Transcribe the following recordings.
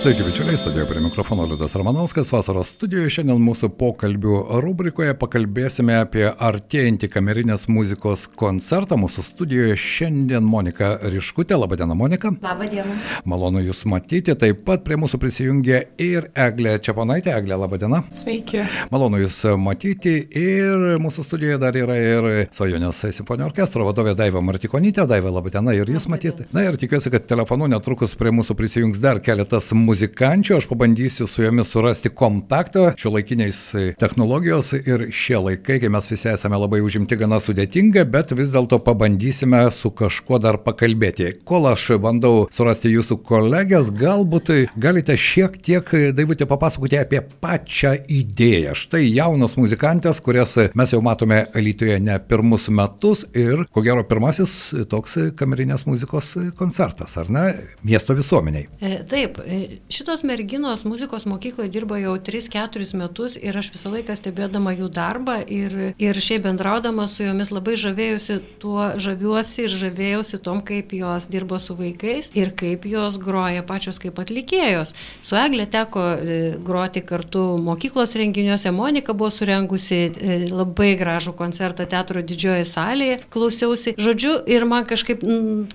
Sveiki, bičiuliai, studijoje prie mikrofono Liudas Ramanauskas. Vasaros studijoje šiandien mūsų pokalbių rubrikoje pakalbėsime apie artėjantį kamerinės muzikos koncertą. Mūsų studijoje šiandien Monika Riškutė. Labadiena, Monika. Labadiena. Malonu Jūs matyti. Taip pat prie mūsų prisijungė ir Eglė Čiaponaitė. Eglė, labadiena. Sveiki. Malonu Jūs matyti. Ir mūsų studijoje dar yra ir Svajonės simfonijos orkestro vadovė Daiva Martikonytė. Daiva, labadiena ir Jūs matyti. Na ir tikiuosi, kad telefonu netrukus prie mūsų prisijungs dar keletas muzikančių. Aš pabandysiu su jomis surasti kontaktą šio laikiniais technologijos ir šie laikai, kai mes visi esame labai užimti, gana sudėtinga, bet vis dėlto pabandysime su kažkuo dar pakalbėti. Kol aš bandau surasti jūsų kolegės, galbūt galite šiek tiek, Daivutė, papasakoti apie pačią idėją. Štai jaunos muzikantės, kurias mes jau matome Alytuje ne pirmus metus ir, ko gero, pirmasis toks kamerinės muzikos koncertas, ar ne, miesto visuomeniai. E, Taip, e, šitos merginos muzikos mokykloje dirba jau 3-4 metus ir aš visą laiką stebėdama jų darbą ir, ir šiaip bendraudama su jomis labai žavėjusi tuo, žaviuosi ir žavėjusi tom, kaip jos dirbo su vaikais ir kaip jos groja pačios kaip atlikėjos. Su Eglė teko e, groti kartu mokyklos renginiuose, Monika buvo surengusi e, labai gražų koncertą teatro didžiojoje salėje, klausiausi. Žodžiu, ir man kažkaip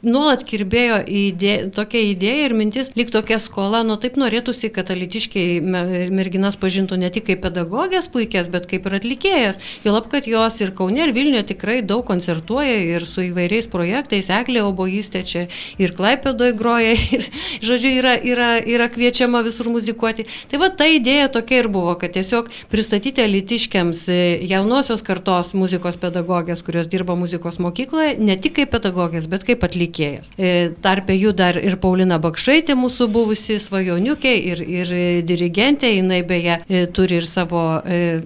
nuolat kirbėjo idė, tokia idėja ir mintis, lyg tokia skola, nu taip norėtųsi, kad alitiškiai merginas pažintų ne tik kaip pedagogės puikias, bet kaip ir atlikėjas. Jo lab, kad jos ir Kaune, ir Vilniuje tikrai daug koncertuoja ir su įvairiais projektais, Eglė obojystė čia ir Klaipėdoje groja, ir, žodžiu, yra, yra, yra kviečiama visur muzikuoti. Tai va ta idėja tokia ir buvo, kad tiesiog pristatyti alitiškiams e, jaunosios kartos muzikos pedagogės, kurios dirba muzikos mokykloje, ne tik kaip pedagogės, bet kaip atlikėjas. E, tarpe jų dar ir Paulina Bakšaitė, mūsų buvusi svajoniukė ir, ir dirigentė, jinai beje e, turi ir savo e,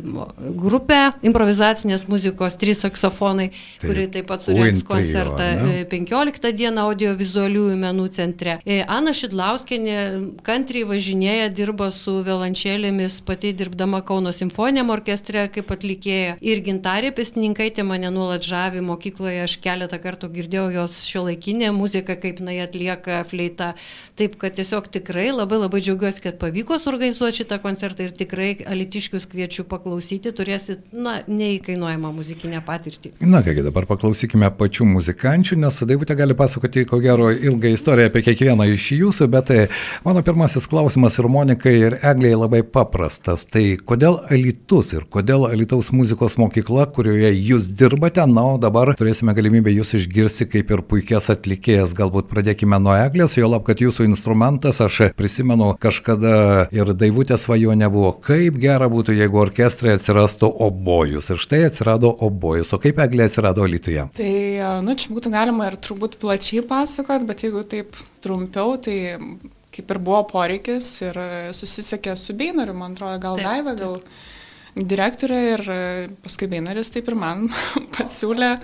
grupę improvizacinės muzikos, trys saksofonai, taip, kuri taip pat surengs koncertą trio, 15 dieną audiovizualiųjų menų centre. E, Ana Šidlauskenė kantriai važinėja, dirba su violončelėmis, pati dirbdama Kauno simfoniniam orkestre kaip atlikėja. Ir gintarė pestininkaitė mane nuolat žavi mokykloje, aš keletą kartų girdėjau jos šio laikinę muziką, kaip jinai atlieka fleitą. Taip, kad tiesiog tikrai labai labai džiaugiuosi, kad pavyko suorganizuoti šitą koncertą ir tikrai alitiškius kviečiu paklausyti, turėsit, na, neįkainuojamą muzikinę patirtį. Na kągi, dabar paklausykime pačių muzikančių, nes Daivutė gali pasakoti, ko gero, ilgą istoriją apie kiekvieną iš jūsų, bet tai mano pirmasis klausimas ir Monikai, ir Egliai labai paprastas. Tai kodėl Alitus ir kodėl Alitaus muzikos mokykla, kurioje jūs dirbate, na, o dabar turėsime galimybę jūs išgirsti kaip ir puikias atlikėjas. Galbūt pradėkime nuo Eglės, jo lab, kad jūsų instrumentas, aš prisimenu, kažkada ir Daivutė svajonė buvo, kaip gera būtų, jeigu orkestrai atsirastų obojus. Ir štai atsirado obojus. O kaip Eglė atsirado Lietuvoje? Tai, nu, čia būtų galima ir turbūt plačiai pasakot, bet jeigu taip trumpiau, tai kaip ir buvo poreikis ir susisiekė su Beinariu, man atrodo, gal taip, Daiva, gal taip. direktorė ir paskui Beinaris taip ir man pasiūlė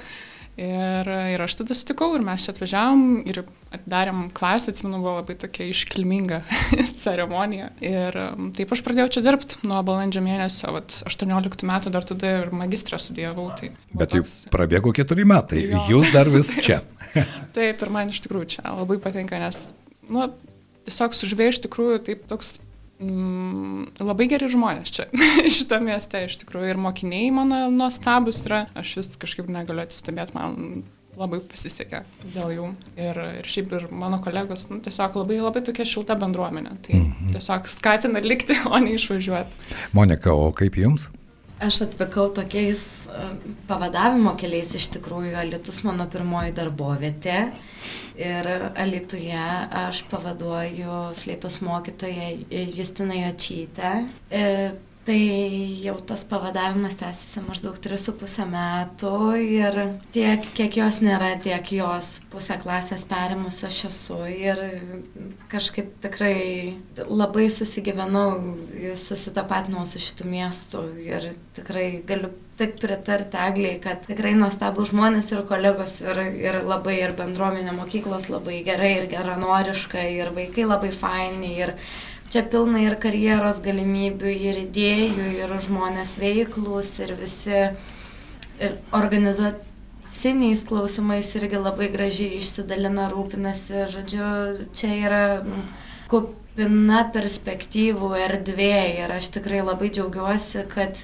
Ir, ir aš tada sutikau ir mes čia atvažiavom ir atidarėm klasę, atsimenu, buvo labai tokia iškilminga ceremonija. Ir um, taip aš pradėjau čia dirbti nuo balandžio mėnesio, vat, 18 metų dar tada ir magistrą studijavau. Tai Bet jau prabėgo keturi metai, jo. jūs dar vis čia. taip, ir man iš tikrųjų čia labai patinka, nes, nu, tiesiog sužvėjau iš tikrųjų taip toks Mm, labai geri žmonės čia, šitą miestą iš tikrųjų ir mokiniai mano nuostabus yra, aš vis kažkaip negaliu atsistebėti, man labai pasisekė dėl jų. Ir, ir šiaip ir mano kolegos, nu, tiesiog labai, labai tokia šilta bendruomenė. Tai -hmm. tiesiog skatina likti, o ne išvažiuoti. Monika, o kaip jums? Aš atvykau tokiais pavadavimo keliais iš tikrųjų, Alitus mano pirmoji darbovietė ir Alituje aš pavaduoju fleitos mokytoją Justiną Jočytę. Tai jau tas pavadavimas tęsiasi maždaug 3,5 metų ir tiek, kiek jos nėra, tiek jos pusę klasės perimus aš esu ir kažkaip tikrai labai susigyvenau, susitapatinau su šitų miestų ir tikrai galiu tik pritarti Egliai, kad tikrai nuostabų žmonės ir kolegos ir, ir labai ir bendruomenė mokyklos labai gerai ir geranoriška ir vaikai labai faini ir čia pilna ir karjeros galimybių, ir idėjų, ir žmonės veiklus, ir visi organizaciniais klausimais irgi labai gražiai išsidalina, rūpinasi. Žodžiu, čia yra kupina perspektyvų erdvė ir aš tikrai labai džiaugiuosi, kad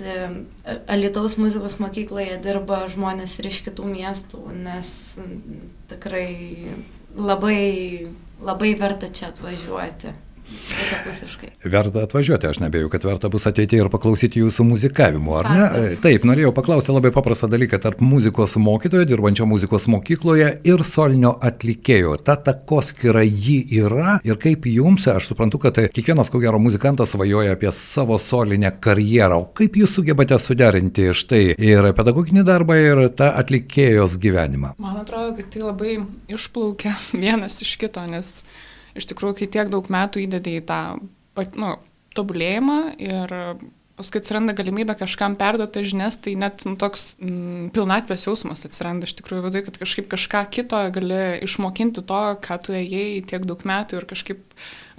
Alitaus muzikos mokykloje dirba žmonės ir iš kitų miestų, nes tikrai labai, labai verta čia atvažiuoti. Visapusiškai. Verta atvažiuoti, aš nebėjau, kad verta bus ateiti ir paklausyti jūsų muzikavimo, ar ne? Faktas. Taip, norėjau paklausti labai paprastą dalyką tarp muzikos mokytojo, dirbančio muzikos mokykloje ir solinio atlikėjo. Ta takoskira jį yra ir kaip jums, aš suprantu, kad kiekvienas, ko gero, muzikantas svajoja apie savo solinę karjerą. O kaip jūs sugebate suderinti štai ir pedagoginį darbą, ir tą atlikėjos gyvenimą? Man atrodo, kad tai labai išplaukia vienas iš kito, nes iš tikrųjų, kai tiek daug metų įdedi į tą nu, tobulėjimą ir paskui atsiranda galimybė kažkam perduoti žinias, tai net nu, toks mm, pilnatvės jausmas atsiranda iš tikrųjų viduje, kad kažkaip kažką kito gali išmokinti to, ką tu ėjai tiek daug metų ir kažkaip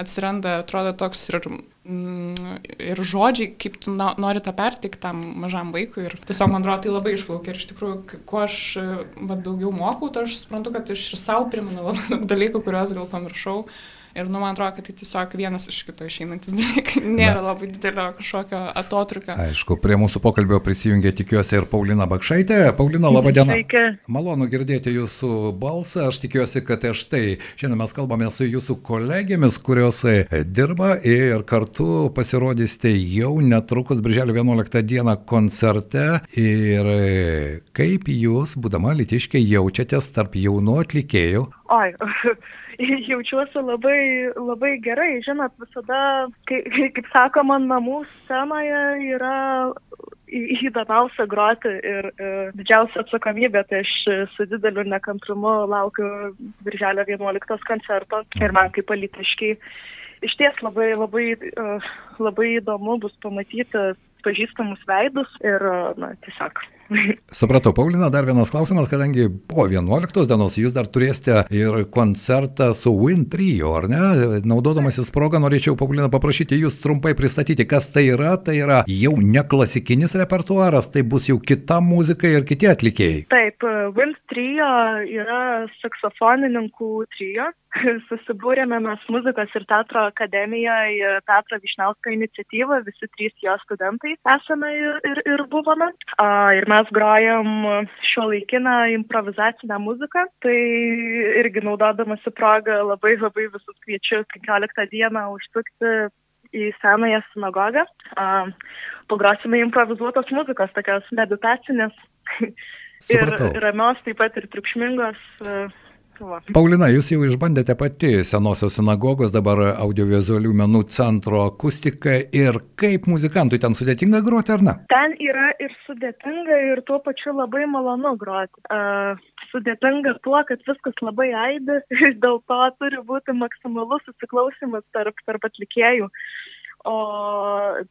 atsiranda, atrodo, toks ir, ir žodžiai, kaip tu nori tą pertikti tam mažam vaikui. Ir tiesiog man atrodo, tai labai išplaukia. Ir iš tikrųjų, kuo aš va, daugiau mokau, tai aš suprantu, kad aš ir savo primenu labai daug dalykų, kuriuos gal pamiršau. Ir, nu, man atrodo, kad tai tiesiog vienas iš kito išeinantis dalykai. Nėra Na. labai didelio kažkokio atotrukio. Aišku, prie mūsų pokalbio prisijungė tikiuosi ir Paulina Bakšaitė. Paulina, laba diena. Sveiki. Malonu girdėti jūsų balsą. Aš tikiuosi, kad štai šiandien mes kalbame su jūsų kolegėmis, kurios e, dirba ir kartu pasirodysite jau netrukus, birželio 11 dieną koncerte. Ir e, kaip jūs, būdama litiškiai, jaučiatės tarp jaunų atlikėjų? Oi, jaučiuosi labai, labai gerai. Žinot, visada, kai, kaip sakoma, namų scenoje yra įdomiausia groti ir e, didžiausia atsakomybė, tai aš su dideliu nekantrumu laukiu Birželio 11 koncerto ir man kaip palitiškai iš ties labai, labai, e, labai įdomu bus pamatyti pažįstamus veidus ir, na, tiesiog Supratau, Paulina, dar vienas klausimas, kadangi po 11 dienos jūs dar turėsite ir koncertą su Win Trio, ar ne? Naudodamasis progą norėčiau, Paulina, paprašyti jūs trumpai pristatyti, kas tai yra. Tai yra jau ne klasikinis repertuaras, tai bus jau kita muzika ir kiti atlikėjai. Taip, Win Trio yra saksofonininkų trio. Susibūrėme mes muzikos ir teatro akademijoje, Petro Višnausko iniciatyvą, visi trys jo studentai esame ir, ir, ir buvome. Ir mes grojam šio laikiną improvizacinę muziką, tai irgi naudodamasi progą labai labai visus kviečiu 15 dieną užsukti į senąją sinagogą. Pagrosime improvizuotos muzikos, tokios meditacinės ir ramios, taip pat ir triukšmingos Va. Paulina, jūs jau išbandėte pati senosios sinagogos, dabar audiovizualių menų centro akustiką ir kaip muzikantui ten sudėtinga groti ar ne? Ten yra ir sudėtinga ir tuo pačiu labai malonu groti. Uh, sudėtinga tuo, kad viskas labai aidi ir dėl to turi būti maksimalus susiklausimas tarp, tarp atlikėjų. O,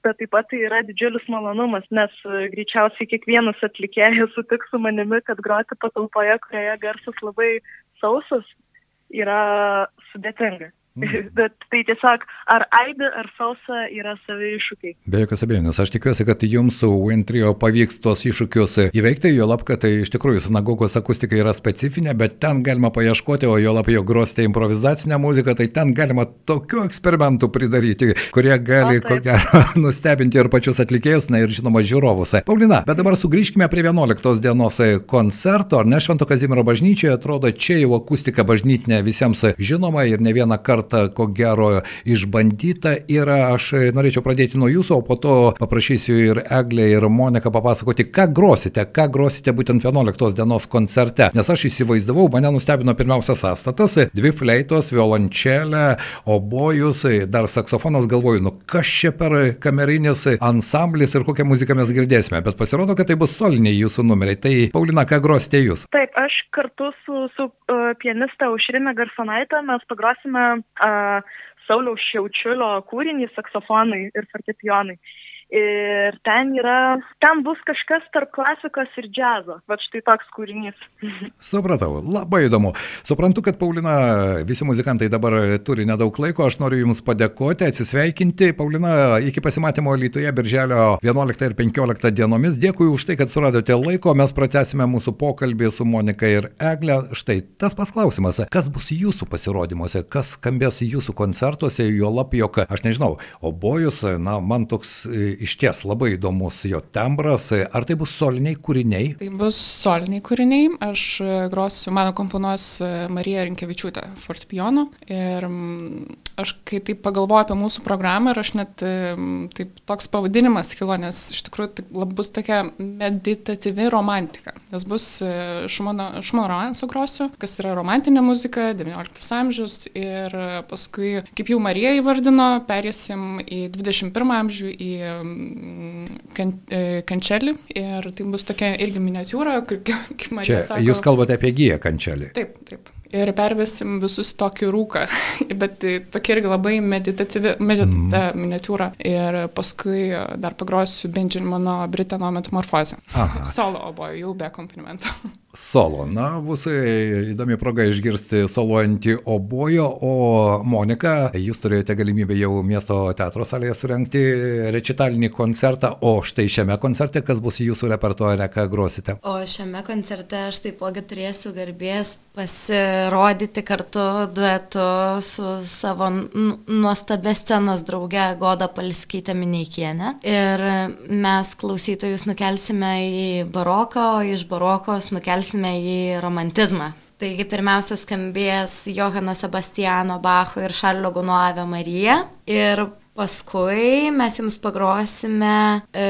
bet taip pat tai yra didžiulis malonumas, nes greičiausiai kiekvienas atlikėjas sutiks su manimi, kad groti patalpoje, kurioje garsas labai sausas yra sudėtinga. Mm. Bet tai tiesiog ar aidi, ar sausa yra savi iššūkiai. Be jokios abejonės, aš tikiuosi, kad jums su Wintrio pavyks tuos iššūkius įveikti, jo lab, kad tai iš tikrųjų sinagogos akustika yra specifinė, bet ten galima paieškoti, o jo lab jau grosite improvizacinę muziką, tai ten galima tokių eksperimentų pridaryti, kurie gali, o, ko gero, nustebinti ir pačius atlikėjus, na ir žinoma žiūrovus. Paulina, bet dabar sugrįžkime prie 11 dienos koncerto, ar ne Švento Kazimiero bažnyčioje, atrodo, čia jau akustika bažnytinė visiems žinoma ir ne vieną kartą kartą, ko gero, išbandyta ir aš norėčiau pradėti nuo jūsų, o po to paprašysiu ir Eglę, ir Moniką papasakoti, ką grosite, ką grosite būtent 11 dienos koncerte. Nes aš įsivaizdavau, mane nustebino pirmiausia sąstatas, dvi fleitos, violončelė, obojus, dar saksofonas, galvoju, nu kas čia per kamerinis ansamblis ir kokią muziką mes girdėsime, bet pasirodo, kad tai bus soliniai jūsų numeriai. Tai Paulina, ką grosite jūs? Taip, aš kartu su, su uh, pianiste Aušrinė Garsonaitė mes pagrosime uh, Sauliaus Šiaučiulio kūrinį saksofonai ir fortepijonai. Ir ten yra, ten bus kažkas tarp klasikos ir džiazo. Va štai toks kūrinys. Supratau, labai įdomu. Suprantu, kad Paulina, visi muzikantai dabar turi nedaug laiko, aš noriu Jums padėkoti, atsisveikinti. Paulina, iki pasimatymo Lietuvoje birželio 11 ir 15 dienomis. Dėkui už tai, kad suradote laiko, mes pratęsime mūsų pokalbį su Monika ir Egle. Štai tas pats klausimas, kas bus Jūsų pasirodymuose, kas skambės Jūsų koncertuose, jo lab, jog, aš nežinau, obojus, na, man toks iš ties labai įdomus jo tembras, ar tai bus soliniai kūriniai? Tai bus soliniai kūriniai, aš grosiu, mano komponuos Marija Rinkevičiūtė fortepijono ir aš kai taip pagalvoju apie mūsų programą ir aš net taip toks pavadinimas kilo, nes iš tikrųjų tai bus tokia meditatyvi romantika. Nes bus Šumano, Šumano romansų grosiu, kas yra romantinė muzika, 19 amžius ir paskui, kaip jau Marija įvardino, perėsim į 21 amžių, į kan, e, kančelį ir tai bus tokia irgi miniatūra, kaip Marija Čia, sako. Jūs kalbate apie gyją kančelį. Taip, taip ir pervesim visus tokį rūką, bet tai tokia irgi labai meditatyvi medita, mm. miniatūra. Ir paskui dar pagrosiu Benjamino Britano metamorfozę. Solo obojo, jau be komplimentų. Solo. Na, bus įdomi proga išgirsti soluojantį obojo, o Monika, jūs turėjote galimybę jau miesto teatro salėje surenkti rečitalinį koncertą, o štai šiame koncerte, kas bus jūsų repertuare, ką grosite? O šiame koncerte aš taipogi turėsiu garbės pasirodyti kartu duetu su savo nuostabė scenos drauge Goda Palskytė Mineikienė. Ir mes klausytojus nukelsime į baroką, o iš barokos nukelsime persime į romantizmą. Taigi pirmiausia skambės Johano Sebastiano Bacho ir Šarlio Guno Ave Marija. Ir Paskui mes jums pagrosime e,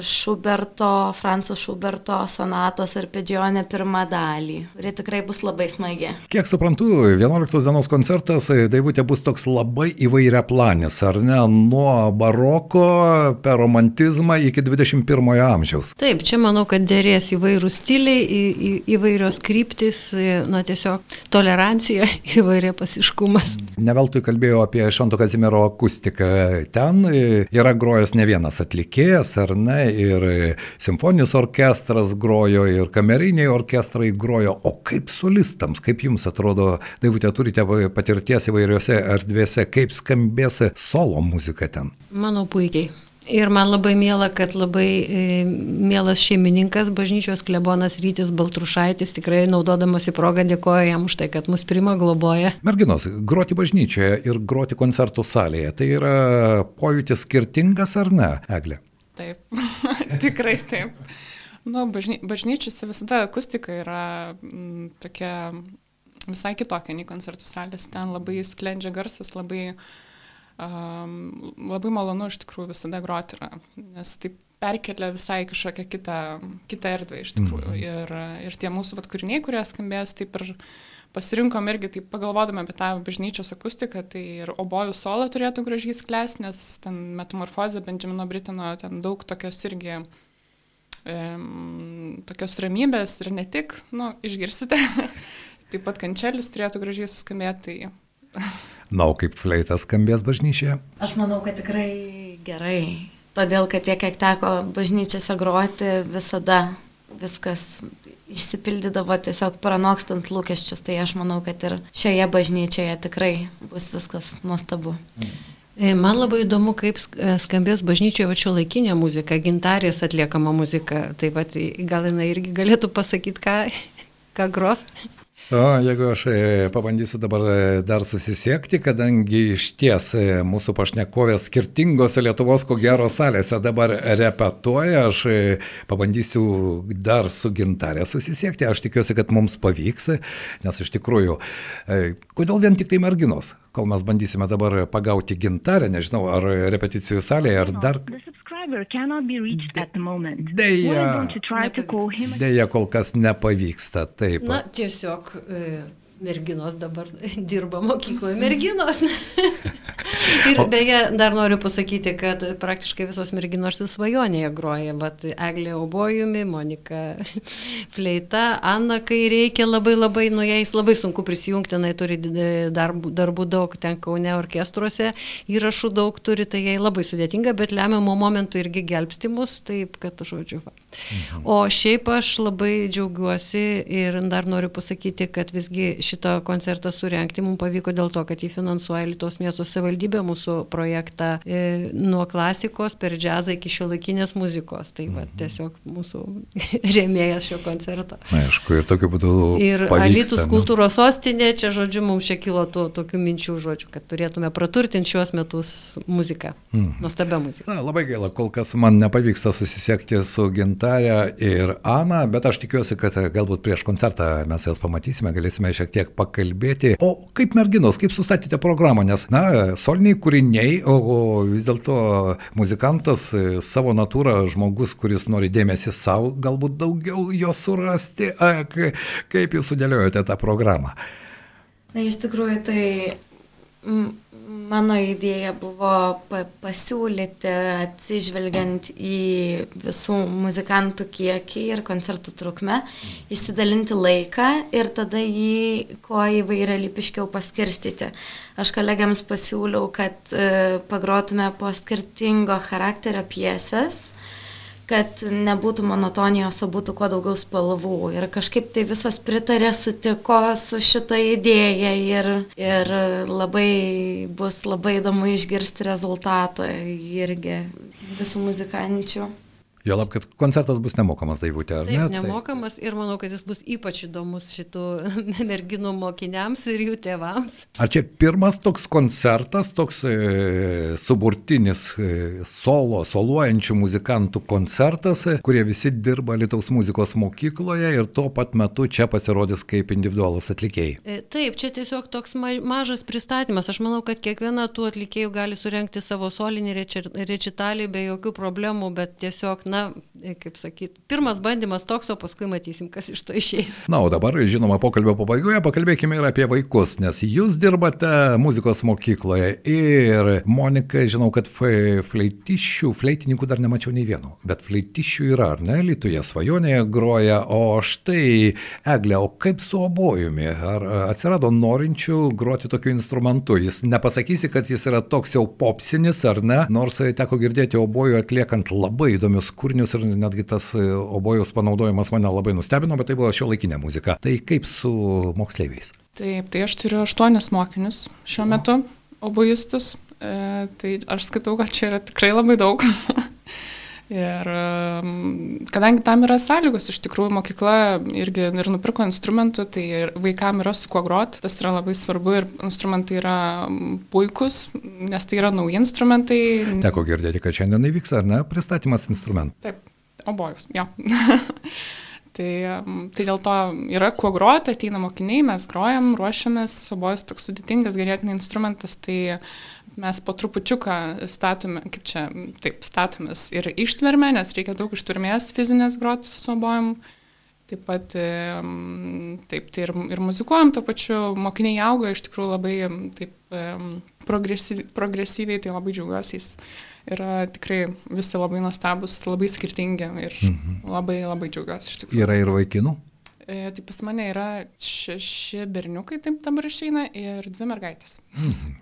Šuberto, Franco Šuberto sonatos arpedžionę pirmą dalį, kuri tikrai bus labai smagi. Kiek suprantu, 11 dienos koncertas e, Daivutė bus toks labai įvairia planis, ar ne, nuo baroko per romantizmą iki 21 amžiaus. Taip, čia manau, kad dėrės įvairūs stiliai, į, į, įvairios kryptis, e, na tiesiog tolerancija ir įvairia pasiškumas. Neveltui kalbėjau apie Švento Kazimiero akustiką ten yra grojęs ne vienas atlikėjas, ar ne, ir simfoninis orkestras grojo, ir kameriniai orkestrai grojo, o kaip solistams, kaip jums atrodo, Daivutė, turite patirties įvairiose erdvėse, kaip skambės solo muzika ten? Manau, puikiai. Ir man labai mėla, kad labai e, mielas šeimininkas, bažnyčios klebonas Rytis Baltrušaitis, tikrai naudodamas į progą dėkoja jam už tai, kad mus prima globoja. Merginos, groti bažnyčioje ir groti koncertų salėje, tai yra pojūtis skirtingas ar ne, Eglė? Taip, tikrai taip. Nu, bažny, bažnyčiose visada akustika yra m, mm, tokia visai kitokia nei koncertų salės. Ten labai sklendžia garsas, labai uh, um, labai malonu iš tikrųjų visada groti yra, nes taip perkelia visai kažkokią kitą, kitą erdvę iš tikrųjų. Mm. Ir, ir tie mūsų vat, kūriniai, kurie skambės, taip ir pasirinkom irgi, taip pagalvodami apie tą bažnyčios akustiką, tai ir obojų solo turėtų gražiai sklęs, nes ten metamorfozė Benjamino Britino, ten daug tokios irgi um, tokios ramybės ir ne tik, nu, išgirsite. taip pat kančelis turėtų gražiai suskambėti. Tai Na, o kaip fleitas skambės bažnyčioje? Aš manau, kad tikrai gerai. Todėl, kad tiek, kiek teko bažnyčiose groti, visada viskas išsipildydavo tiesiog pranokstant lūkesčius. Tai aš manau, kad ir šioje bažnyčioje tikrai bus viskas nuostabu. E, man labai įdomu, kaip e, skambės bažnyčioje vačio laikinė muzika, gintarės atliekama muzika. Tai va, gal jinai irgi galėtų pasakyti, ką, ką gros. O, jeigu aš e, pabandysiu dabar e, dar susisiekti, kadangi iš ties e, mūsų pašnekovės skirtingose Lietuvos ko gero salėse dabar repetuoja, aš pabandysiu dar su gintarė susisiekti, aš tikiuosi, kad mums pavyks, nes iš tikrųjų, kodėl vien tik tai merginos? Kol mes bandysime dabar pagauti gintarę, nežinau, ar repeticijų salėje, ar dar... Deja, deja kol kas nepavyksta, taip. Na, tiesiog merginos dabar dirba mokykloje, merginos. Ir beje, dar noriu pasakyti, kad praktiškai visos merginos svajonėje groja, bet Eglė obojumi, Monika fleita, Anna, kai reikia labai labai, nu jais labai sunku prisijungti, jinai turi darbų, darbų daug, ten Kaune orkestruose, įrašų daug turi, tai jai labai sudėtinga, bet lemiamo momentu irgi gelbstimus, taip kad, žodžiu. Va. Mhm. O šiaip aš labai džiaugiuosi ir dar noriu pasakyti, kad visgi šitą koncertą surenkti mums pavyko dėl to, kad jį finansuoja Lietuvos miesto savivaldybė mūsų projektą e, nuo klasikos per džiazą iki šio laikinės muzikos. Tai va, mhm. tiesiog mūsų rėmėjas šio koncerto. Na, aišku, ir tokiu būdu. Ir Alitus kultūros sostinė, čia žodžiu, mums čia kilo to, tokių minčių žodžiu, kad turėtume praturtinti šiuos metus muziką. Mhm. Nuostabę muziką. Na, labai gaila, kol kas man nepavyksta susisiekti su gintarė ir Ana, bet aš tikiuosi, kad galbūt prieš koncertą mes jas pamatysime, galėsime šiek tiek pakalbėti. O kaip merginos, kaip sustatėte programą, nes, na, soliniai kūriniai, o, vis dėlto muzikantas savo natūrą, žmogus, kuris nori dėmesį savo, galbūt daugiau jo surasti, a, kaip jūs sudėliojate tą programą. Na, iš tikrųjų, tai Mano idėja buvo pa pasiūlyti, atsižvelgiant į visų muzikantų kiekį ir koncertų trukmę, išsidalinti laiką ir tada jį kuo įvairialypiškiau paskirstyti. Aš kolegiams pasiūliau, kad e, pagrotume po skirtingo charakterio piesės kad nebūtų monotonijos, o būtų kuo daugiau spalvų. Ir kažkaip tai visos pritarė, sutiko su šitą idėją ir, ir labai bus labai įdomu išgirsti rezultatą irgi visų muzikančių. Jo lab, kad koncertas bus nemokamas, Daivutė, ar Taip, ne? Nemokamas Taip. ir manau, kad jis bus ypač įdomus šitų merginų mokiniams ir jų tėvams. Ar čia pirmas toks koncertas, toks e, suburtinis e, solo, soluojančių muzikantų koncertas, e, kurie visi dirba Lietuvos muzikos mokykloje ir tuo pat metu čia pasirodys kaip individualus atlikėjai? E, taip, čia tiesiog toks ma mažas pristatymas. Aš manau, kad kiekviena tų atlikėjų gali surenkti savo solinį rečitalį be jokių problemų, bet tiesiog, na, na, kaip sakyt, pirmas bandymas toks, o paskui matysim, kas iš to išeis. Na, o dabar, žinoma, pokalbio pabaigoje pakalbėkime ir apie vaikus, nes jūs dirbate muzikos mokykloje ir Monika, žinau, kad fleitišių, fleitininkų dar nemačiau nei vieno, bet fleitišių yra, ar ne, Lietuvoje svajonėje groja, o štai Eglė, o kaip su obojumi, ar atsirado norinčių groti tokiu instrumentu, jis nepasakysi, kad jis yra toks jau popsinis, ar ne, nors teko girdėti obojų atliekant labai įdomius kūrinius kūrinius ir netgi tas e, obojus panaudojimas mane labai nustebino, bet tai buvo šio laikinė muzika. Tai kaip su moksleiviais? Taip, tai aš turiu aštuonis mokinius šiuo metu, obojistus. E, tai aš skaitau, kad čia yra tikrai labai daug. Ir kadangi tam yra sąlygos, iš tikrųjų mokykla irgi ir nupirko instrumentų, tai vaikams yra su kuo groti, tas yra labai svarbu ir instrumentai yra puikus, nes tai yra nauji instrumentai. Teko girdėti, kad šiandien įvyks, ar ne, pristatymas instrumentų. Taip, obojus, jo. Tai, tai dėl to yra kuo groti, ateina mokiniai, mes grojam, ruošiamės, obojus toks sudėtingas, ganėtinai instrumentas, tai mes po trupučiuką statome, kaip čia, taip, statomės ir ištvermę, nes reikia daug ištvermės fizinės groti su obojom. Taip pat, taip, tai ir, ir muzikuojam to pačiu, mokiniai auga iš tikrųjų labai taip, progresyviai, progresyviai, tai labai džiaugiuosi jais yra tikrai visi labai nuostabus, labai skirtingi ir mhm. labai labai džiaugiuosi iš tikrųjų. Yra ir vaikinų? E, tai pas mane yra šeši berniukai, taip dabar išeina, ir dvi mergaitės. Mhm.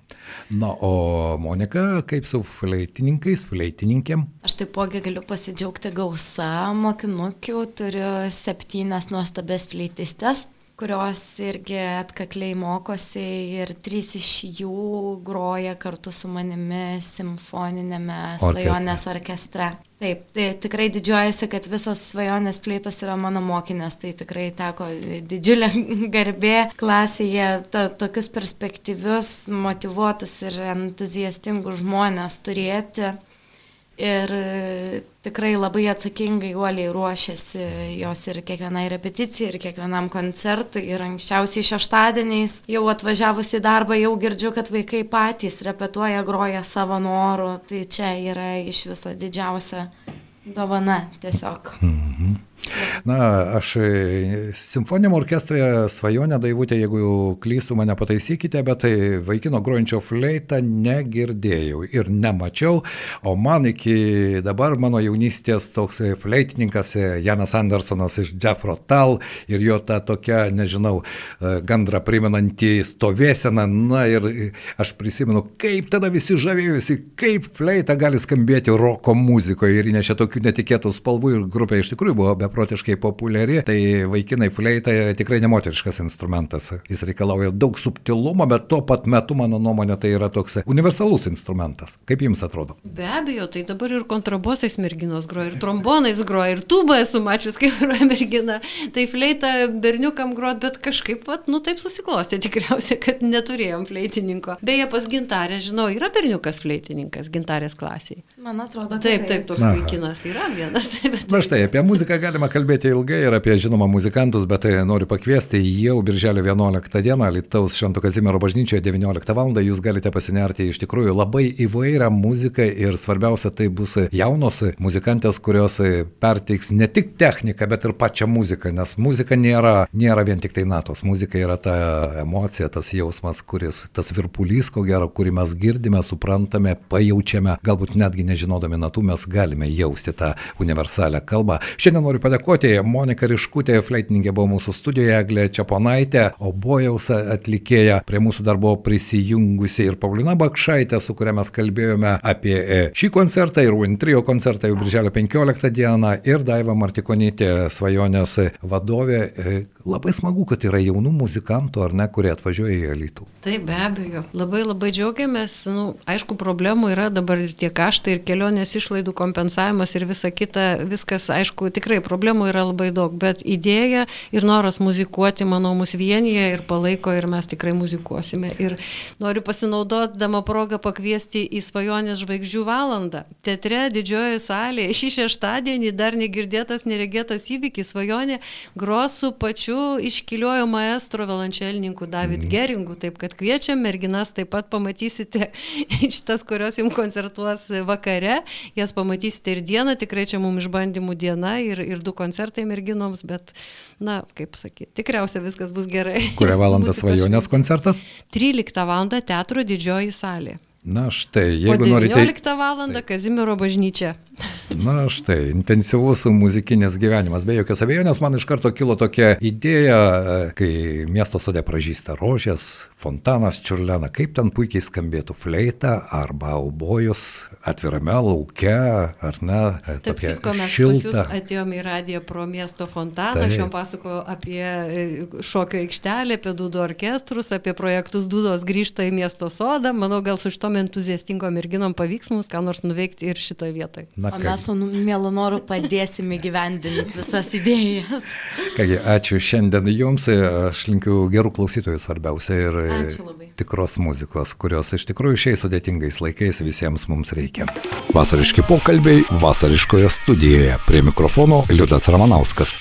Na, o Monika, kaip su fleitininkais, fleitininkėm? Aš taipogi galiu pasidžiaugti gausa mokinukių, turiu septynes nuostabės fleitistės kurios irgi atkakliai mokosi ir trys iš jų groja kartu su manimi simfoninėme svajonės orkestre. Taip, tai tikrai didžiuojasi, kad visos svajonės pleitos yra mano mokinės, tai tikrai teko didžiulė garbė klasėje to, tokius perspektyvius, motivuotus ir entuziastingus žmonės turėti ir e, tikrai labai atsakingai uoliai ruošiasi jos ir kiekvienai repeticijai, ir kiekvienam koncertui, ir anksčiausiai šeštadieniais jau atvažiavus į darbą jau girdžiu, kad vaikai patys repetuoja, groja savo norų, tai čia yra iš viso didžiausia dovana tiesiog. Mhm. Na, aš e, simfoniniam orkestrė svajonę daivutė, jeigu jau klystų mane pataisykite, bet tai vaikino grojančio fleitą negirdėjau ir nemačiau, o man iki dabar mano jaunystės toks fleitininkas e, Janas Andersonas iš Jeffro Tal ir jo ta tokia, nežinau, gandra primenanti stovėsena, na ir aš prisimenu, kaip tada visi žavėjusi, kaip fleita gali skambėti roko muzikoje ir įnešė tokių netikėtų spalvų ir grupė iš tikrųjų buvo beprotiškai populiari, tai vaikinai fleita tikrai nemoteriškas instrumentas. Jis reikalauja daug subtilumo, bet tuo pat metu, mano nuomonė, tai yra toks universalus instrumentas. Kaip jums atrodo? Be abejo, tai dabar ir kontrabosais merginos groja, ir trombonais groja, ir tubą esu mačius, kaip groja mergina. Tai fleita berniukam grot, bet kažkaip, vat, nu taip susiklostė tikriausiai, kad neturėjom fleitininko. Beje, pas gintarę, žinau, yra berniukas fleitininkas gintarės klasiai. Man atrodo, kad taip. Taip, taip, toks vaikinas yra vienas. Bet... Na štai, apie muziką galima kalbėti ilgai ir apie žinoma muzikantus, bet tai noriu pakviesti jau birželio 11 dieną Lietuvos Švento Kazimiero bažnyčioje 19 val. jūs galite pasinerti iš tikrųjų labai įvairią muziką ir svarbiausia tai bus jaunos muzikantės, kurios perteiks ne tik techniką, bet ir pačią muziką, nes muzika nėra, nėra vien tik tai natos, muzika yra ta emocija, tas jausmas, kuris, tas virpulys, ko gero, kurį mes girdime, suprantame, pajaučiame, galbūt netgi nežinodami natų mes galime jausti tą universalią kalbą. Šiandien noriu padėkoti Monika Riškutė, fleitininkė buvo mūsų studijoje, Eglė Čiaponaitė, Obojaus atlikėja, prie mūsų dar buvo prisijungusi ir Paulina Bakšaitė, su kuria mes kalbėjome apie e, šį koncertą ir Wintrio koncertą jau birželio 15 dieną ir Daiva Martikonytė, svajonės vadovė. E, labai smagu, kad yra jaunų muzikantų, ar ne, kurie atvažiuoja į Alytų. Taip, be abejo. Labai labai džiaugiamės. Nu, aišku, problemų yra dabar ir tie kaštai, ir kelionės išlaidų kompensavimas ir visa kita. Viskas, aišku, tikrai problemų yra labai daug, bet idėja ir noras muzikuoti, manau, mus vienyje ir palaiko ir mes tikrai muzikuosime. Ir noriu pasinaudodama progą pakviesti į svajonės žvaigždžių valandą. Teatre didžiojoje salėje šį šeštadienį dar negirdėtas, neregėtas įvykis svajonė gros su pačiu iškiliuoju maestro violončelininku David mm. Geringu. Taip kad kviečiam merginas, taip pat pamatysite šitas, kurios jums koncertuos vakare, jas pamatysite ir dieną, tikrai čia mums išbandymų diena ir, ir du koncertai merginoms, bet, na, kaip sakyti, tikriausiai viskas bus gerai. Kurią valandą svajonės koncertas? 13 val. teatro didžioji salė. Na štai, jeigu norite. 19 val. Kazimiero bažnyčia. Na štai, intensyvus muzikinis gyvenimas. Be jokios abejonės man iš karto kilo tokia idėja, kai miesto sode pražįsta rožės, fontanas čiurlena, kaip ten puikiai skambėtų fleita arba obojus atvirame lauke, ar ne? Taip, kitko, mes šilta. Atėjome į radiją pro miesto fontaną, tai. aš jam pasakoju apie e, šokio aikštelę, apie dūdo orkestrus, apie projektus dūdos grįžta į miesto sodą. Manau, gal su šitom entuziastingom merginom pavyks mums ką nors nuveikti ir šitoje vietoje. Na, o mes su mielu noru padėsime gyvendinti visas idėjas. Kągi, ačiū šiandien jums, aš linkiu gerų klausytojų svarbiausia ir tikros muzikos, kurios iš tikrųjų šiais sudėtingais laikais visiems mums reikia. Vasariški pokalbiai vasariškoje studijoje. Prie mikrofono Liudas Ramanauskas.